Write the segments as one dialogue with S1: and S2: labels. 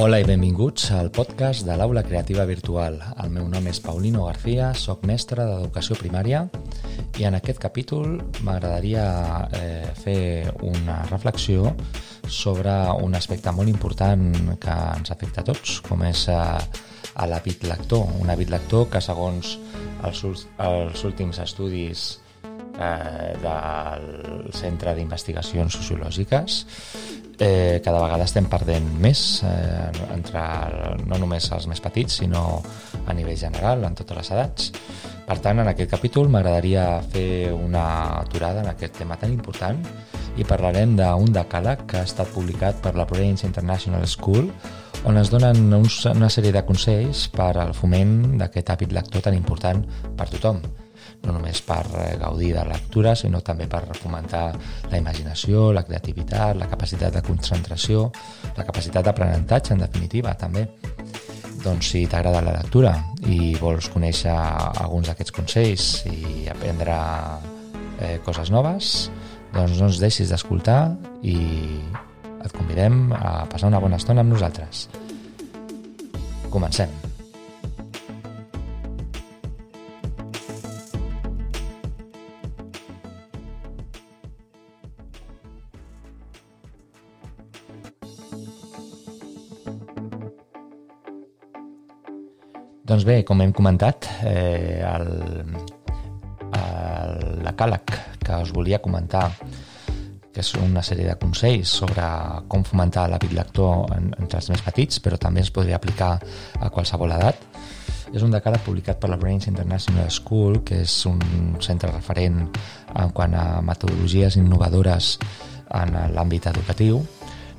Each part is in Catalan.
S1: Hola i benvinguts al podcast de l'Aula Creativa Virtual. El meu nom és Paulino García, sóc mestre d'Educació Primària i en aquest capítol m'agradaria eh, fer una reflexió sobre un aspecte molt important que ens afecta a tots, com és eh, l'hàbit lector. Un hàbit lector que segons els, els últims estudis eh, del Centre d'Investigacions Sociològiques eh, cada vegada estem perdent més eh, entre no només els més petits, sinó a nivell general, en totes les edats. Per tant, en aquest capítol m'agradaria fer una aturada en aquest tema tan important i parlarem d'un decàleg que ha estat publicat per la Brains International School on es donen uns, una sèrie de consells per al foment d'aquest hàbit lector tan important per tothom no només per eh, gaudir de lectura, sinó també per fomentar la imaginació, la creativitat, la capacitat de concentració, la capacitat d'aprenentatge, en definitiva, també. Doncs si t'agrada la lectura i vols conèixer alguns d'aquests consells i aprendre eh, coses noves, doncs no ens deixis d'escoltar i et convidem a passar una bona estona amb nosaltres. Comencem. Doncs bé, com hem comentat, eh, el, el, la càleg que us volia comentar, que és una sèrie de consells sobre com fomentar l'hàbit lector en, entre els més petits, però també es podria aplicar a qualsevol edat, és un decàleg publicat per la Brains International School, que és un centre referent en quant a metodologies innovadores en l'àmbit educatiu,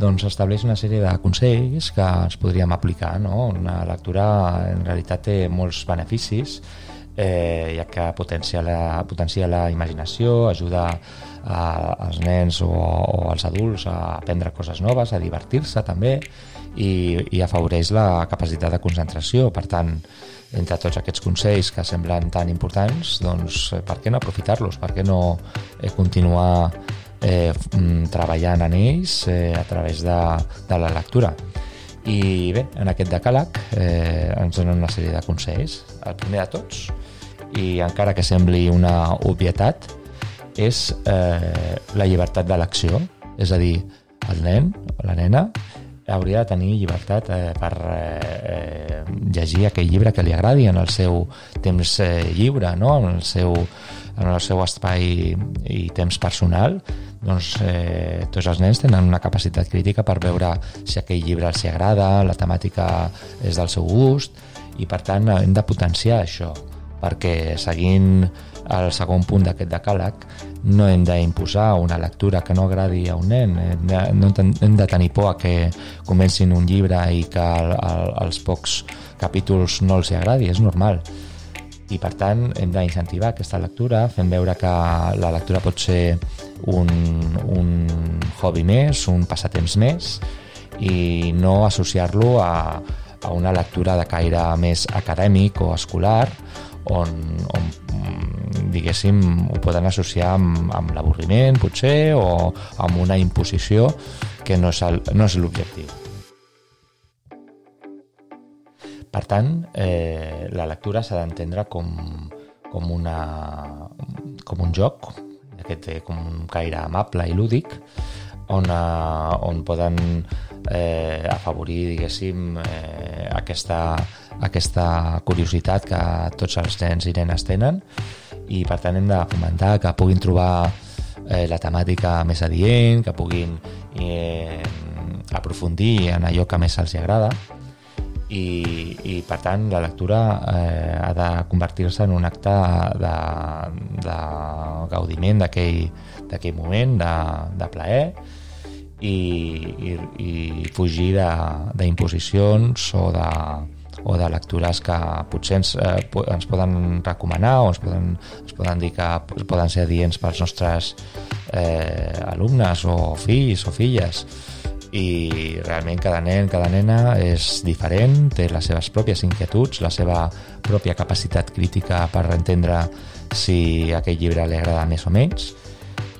S1: doncs estableix una sèrie de consells que ens podríem aplicar. No? Una lectura en realitat té molts beneficis, eh, ja que potencia la, potencia la imaginació, ajuda a, als nens o, o als adults a aprendre coses noves, a divertir-se també, i, i afavoreix la capacitat de concentració. Per tant, entre tots aquests consells que semblen tan importants, doncs per què no aprofitar-los? Per què no eh, continuar eh, mm, treballant en ells eh, a través de, de la lectura. I bé, en aquest decàleg eh, ens donen una sèrie de consells. El primer de tots, i encara que sembli una obvietat, és eh, la llibertat d'elecció. És a dir, el nen la nena hauria de tenir llibertat eh, per eh, eh, llegir aquell llibre que li agradi en el seu temps eh, lliure, no? en, el seu, en el seu espai i temps personal doncs, eh, tots els nens tenen una capacitat crítica per veure si aquell llibre els agrada, la temàtica és del seu gust i per tant hem de potenciar això perquè seguint el segon punt d'aquest decàleg no hem d'imposar una lectura que no agradi a un nen. Hem de, no hem de tenir por a que comencin un llibre i que el, el, els pocs capítols no els agradi, és normal. I per tant hem d'incentivar aquesta lectura fent veure que la lectura pot ser un, un hobby més, un passatemps més i no associar-lo a, a una lectura de caire més acadèmic o escolar on, on diguéssim, ho poden associar amb, amb l'avorriment, potser, o amb una imposició que no és, no és l'objectiu. Per tant, eh, la lectura s'ha d'entendre com, com, una, com un joc, que té com un caire amable i lúdic, on, eh, on poden eh, afavorir, diguéssim, eh, aquesta, aquesta curiositat que tots els nens i nenes tenen i per tant hem de fomentar que puguin trobar eh, la temàtica més adient, que puguin eh, aprofundir en allò que més els agrada i, i per tant la lectura eh, ha de convertir-se en un acte de, de gaudiment d'aquell moment, de, de plaer i, i, i fugir d'imposicions o de, o de lectures que potser ens, eh, ens poden recomanar o ens poden, ens poden dir que poden ser adients pels nostres eh, alumnes o fills o filles i realment cada nen, cada nena és diferent, té les seves pròpies inquietuds, la seva pròpia capacitat crítica per entendre si aquell llibre li agrada més o menys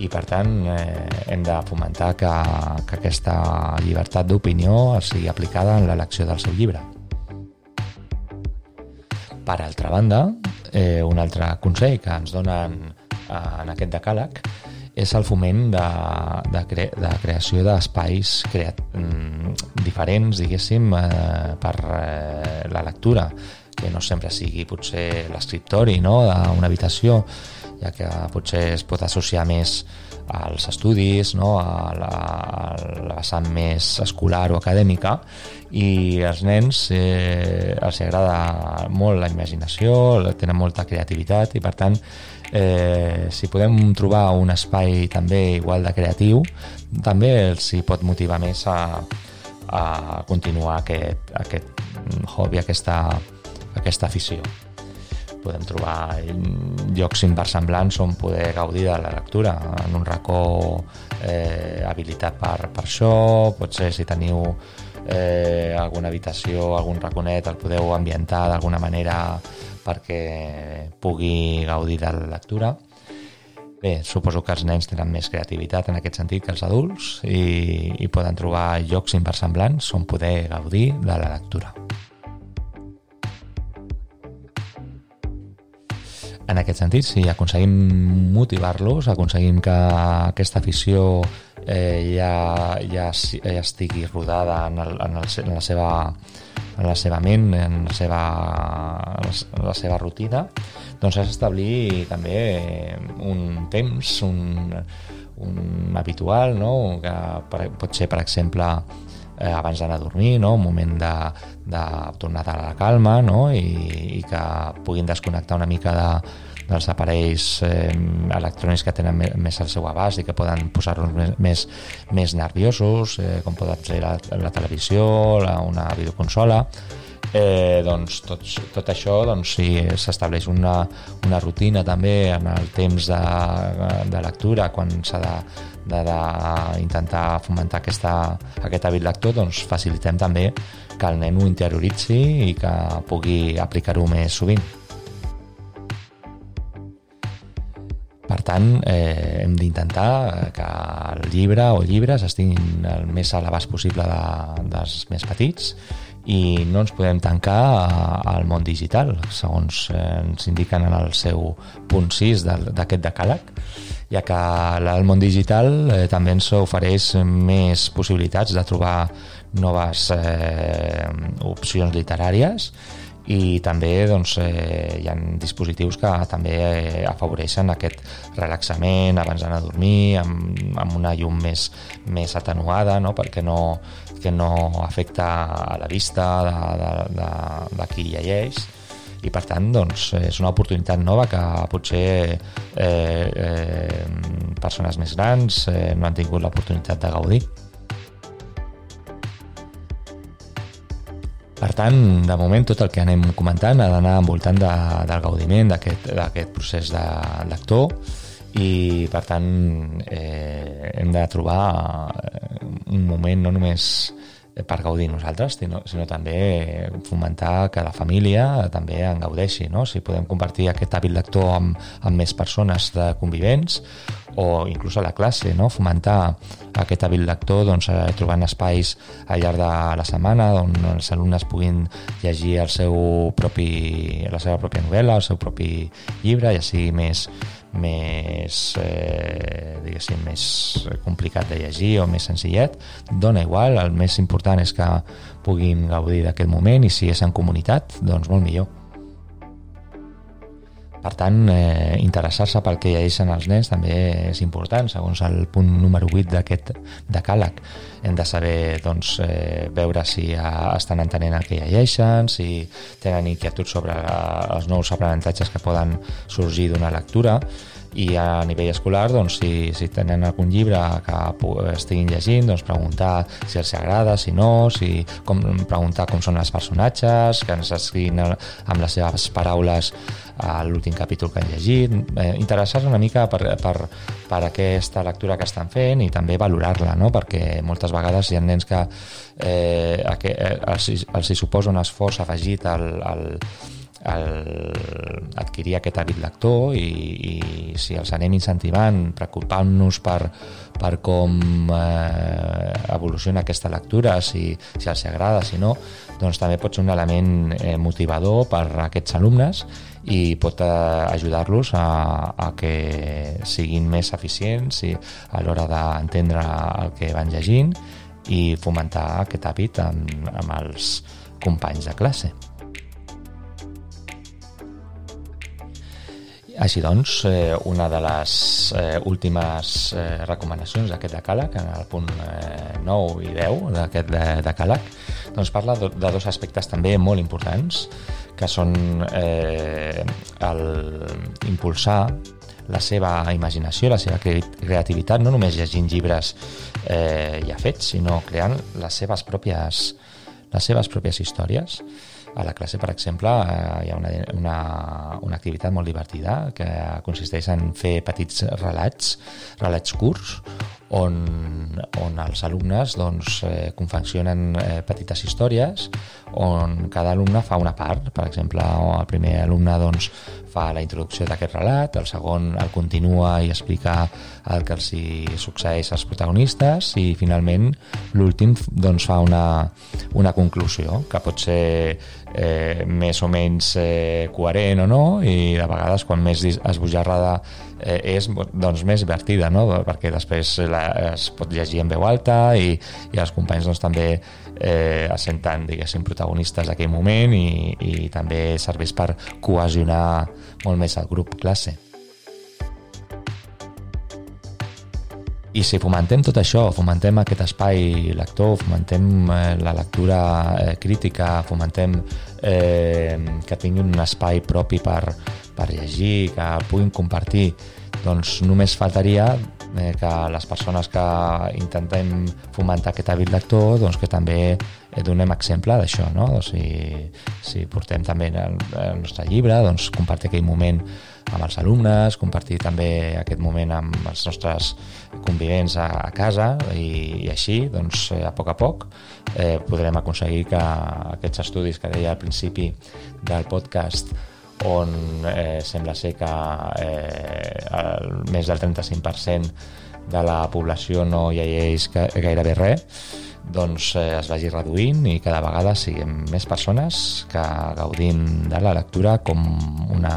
S1: i per tant eh, hem de fomentar que, que aquesta llibertat d'opinió sigui aplicada en l'elecció del seu llibre. Per altra banda, eh, un altre consell que ens donen eh, en aquest decàleg és el foment de, de, cre de creació d'espais creat mm, diferents, diguéssim, eh, per eh, la lectura, que no sempre sigui potser l'escriptori no? d'una habitació, ja que potser es pot associar més als estudis, no? a, la, a la vessant més escolar o acadèmica i als nens eh, els agrada molt la imaginació, tenen molta creativitat i per tant eh, si podem trobar un espai també igual de creatiu també els hi pot motivar més a, a continuar aquest, aquest hobby, aquesta, aquesta afició podem trobar llocs inversemblants on poder gaudir de la lectura en un racó eh, habilitat per, per això potser si teniu eh, alguna habitació, algun raconet el podeu ambientar d'alguna manera perquè pugui gaudir de la lectura Bé, suposo que els nens tenen més creativitat en aquest sentit que els adults i, i poden trobar llocs inversemblants on poder gaudir de la lectura. En aquest sentit, si aconseguim motivar-los, aconseguim que aquesta afició eh, ja, ja, ja estigui rodada en, el, en, el, en, la seva, en la seva ment, en la seva, en la seva rutina, doncs has d'establir també un temps, un, un habitual, no? que pot ser, per exemple, eh, abans d'anar a dormir, no? un moment de, de tornar a la calma no? I, i que puguin desconnectar una mica de, dels aparells eh, electrònics que tenen més al seu abast i que poden posar-los més, més, més nerviosos, eh, com poden ser la, la televisió, la, una videoconsola, eh, doncs tot, tot això doncs, si s'estableix una, una rutina també en el temps de, de lectura quan s'ha de, de, de intentar fomentar aquesta, aquest hàbit lector doncs facilitem també que el nen ho interioritzi i que pugui aplicar-ho més sovint. Per tant, eh, hem d'intentar que el llibre o llibres estiguin el més a l'abast possible de, dels més petits i no ens podem tancar al món digital, segons ens indiquen en el seu punt 6 d'aquest decàleg, ja que el món digital eh, també ens ofereix més possibilitats de trobar noves eh, opcions literàries i també doncs, eh, hi ha dispositius que també eh, afavoreixen aquest relaxament abans d'anar a dormir amb, amb una llum més, més atenuada no? perquè no, que no afecta a la vista de, de, de, de qui llegeix i per tant doncs, és una oportunitat nova que potser eh, eh, persones més grans eh, no han tingut l'oportunitat de gaudir. Tant, de moment tot el que anem comentant ha d'anar envoltant de, del gaudiment d'aquest procés de lector i per tant eh, hem de trobar un moment no només per gaudir nosaltres, sinó, sinó també fomentar que la família també en gaudeixi, no? si podem compartir aquest hàbit lector amb, amb més persones de convivents o inclús a la classe, no? fomentar aquest hàbit lector doncs, eh, trobant espais al llarg de la setmana on els alumnes puguin llegir el seu propi, la seva pròpia novel·la, el seu propi llibre, ja sigui més, més, eh, diguéssim, més complicat de llegir o més senzillet, dona igual, el més important és que puguin gaudir d'aquest moment i si és en comunitat, doncs molt millor. Per tant, eh, interessar-se pel que llegeixen els nens també és important, segons el punt número 8 d'aquest decàleg. Hem de saber doncs, eh, veure si estan entenent el que llegeixen, si tenen inquietud sobre eh, els nous aprenentatges que poden sorgir d'una lectura, i a nivell escolar doncs, si, si tenen algun llibre que estiguin llegint doncs, preguntar si els agrada, si no si, com, preguntar com són els personatges que ens escriguin amb les seves paraules a l'últim capítol que han llegit eh, interessar-se una mica per, per, per aquesta lectura que estan fent i també valorar-la, no? perquè moltes vegades hi ha nens que, eh, que eh, els, els hi suposa un esforç afegit al, al, el, adquirir aquest hàbit lector i, i si els anem incentivant, preocupant-nos per, per com eh, evoluciona aquesta lectura, si, si els agrada, si no, doncs també pot ser un element eh, motivador per a aquests alumnes i pot eh, ajudar-los a, a que siguin més eficients i a l'hora d'entendre el que van llegint i fomentar aquest hàbit amb, amb els companys de classe. Així doncs, eh, una de les eh, últimes eh, recomanacions d'aquest decàleg, en el punt eh, 9 i 10 d'aquest de, decàleg, doncs parla de, de dos aspectes també molt importants, que són eh, el impulsar la seva imaginació, la seva creativitat, no només llegint llibres eh, ja fets, sinó creant les seves pròpies, les seves pròpies històries. A la classe, per exemple, eh, hi ha una, una, una activitat molt divertida que consisteix en fer petits relats, relats curts, on, on els alumnes doncs, eh, confeccionen eh, petites històries on cada alumne fa una part. Per exemple, el primer alumne doncs, fa la introducció d'aquest relat, el segon el continua i explica el que els succeeix als protagonistes i finalment l'últim doncs, fa una, una conclusió que pot ser eh, més o menys eh, coherent o no i de vegades quan més esbojarrada eh, és doncs, més divertida no? perquè després la, es pot llegir en veu alta i, i els companys doncs, també eh, es senten diguéssim protagonistes d'aquell moment i, i també serveix per cohesionar molt més el grup classe. I si fomentem tot això, fomentem aquest espai lector, fomentem eh, la lectura eh, crítica, fomentem eh, que tinguin un espai propi per, per llegir, que puguin compartir, doncs només faltaria eh, que les persones que intentem fomentar aquest hàbit lector doncs que també eh, donem exemple d'això, no? Doncs si, si portem també el, el nostre llibre, doncs compartir aquell moment amb els alumnes, compartir també aquest moment amb els nostres convivents a, a casa i, i així, doncs, eh, a poc a poc eh, podrem aconseguir que aquests estudis que deia al principi del podcast on eh, sembla ser que eh, el, més del 35% de la població no hi llegeix gairebé res, doncs eh, es vagi reduint i cada vegada siguem més persones que gaudim de la lectura com una,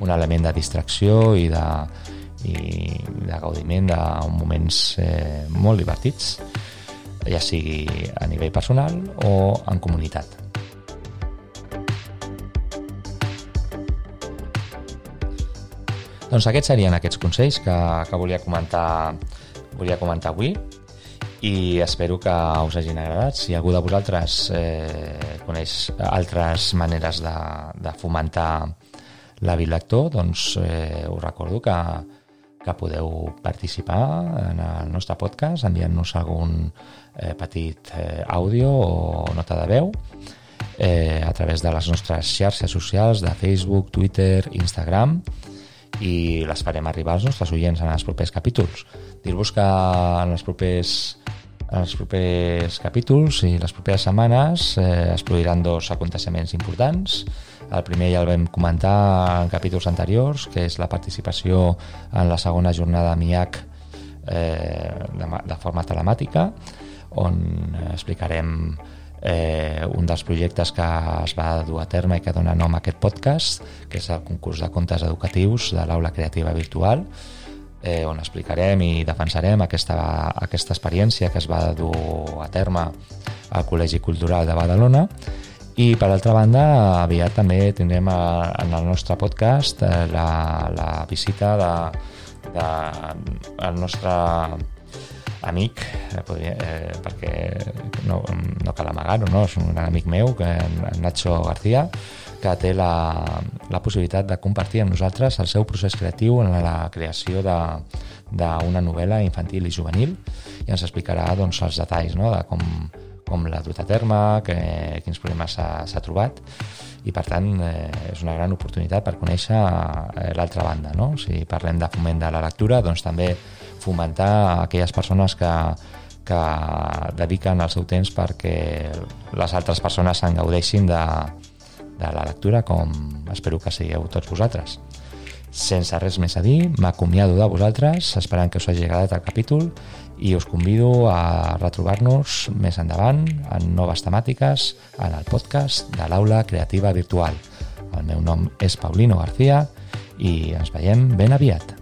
S1: un element de distracció i de, i de gaudiment de moments eh, molt divertits, ja sigui a nivell personal o en comunitat. Doncs aquests serien aquests consells que, que volia comentar volia comentar avui i espero que us hagin agradat. Si algú de vosaltres eh, coneix altres maneres de, de fomentar l'hàbit lector, doncs eh, us recordo que, que podeu participar en el nostre podcast enviant-nos algun eh, petit eh, àudio o nota de veu eh, a través de les nostres xarxes socials de Facebook, Twitter, Instagram i les farem arribar als nostres oients en els propers capítols. Dir-vos que en els propers en els propers capítols i les properes setmanes eh, es produiran dos aconteciments importants. El primer ja el vam comentar en capítols anteriors, que és la participació en la segona jornada MIAC eh, de, de forma telemàtica, on explicarem eh, un dels projectes que es va dur a terme i que dona nom a aquest podcast, que és el concurs de contes educatius de l'Aula Creativa Virtual, eh, on explicarem i defensarem aquesta, aquesta experiència que es va dur a terme al Col·legi Cultural de Badalona. I per altra banda aviat també tindrem a, en el nostre podcast eh, la, la visita de, de el nostre amic, eh, podria, eh, perquè no, no cal amagar-ho, no? és un gran amic meu, que, Nacho García, que té la, la possibilitat de compartir amb nosaltres el seu procés creatiu en la creació d'una novel·la infantil i juvenil i ens explicarà doncs, els detalls no? de com, com l'ha dut a terme, que, quins problemes s'ha trobat i per tant eh, és una gran oportunitat per conèixer eh, l'altra banda. No? Si parlem de foment de la lectura, doncs també fomentar aquelles persones que, que dediquen el seu temps perquè les altres persones se'n gaudeixin de, de la lectura com espero que sigueu tots vosaltres. Sense res més a dir, m'acomiado de vosaltres, esperant que us hagi agradat el capítol i us convido a retrobar-nos més endavant en noves temàtiques en el podcast de l'Aula Creativa Virtual. El meu nom és Paulino García i ens veiem ben aviat.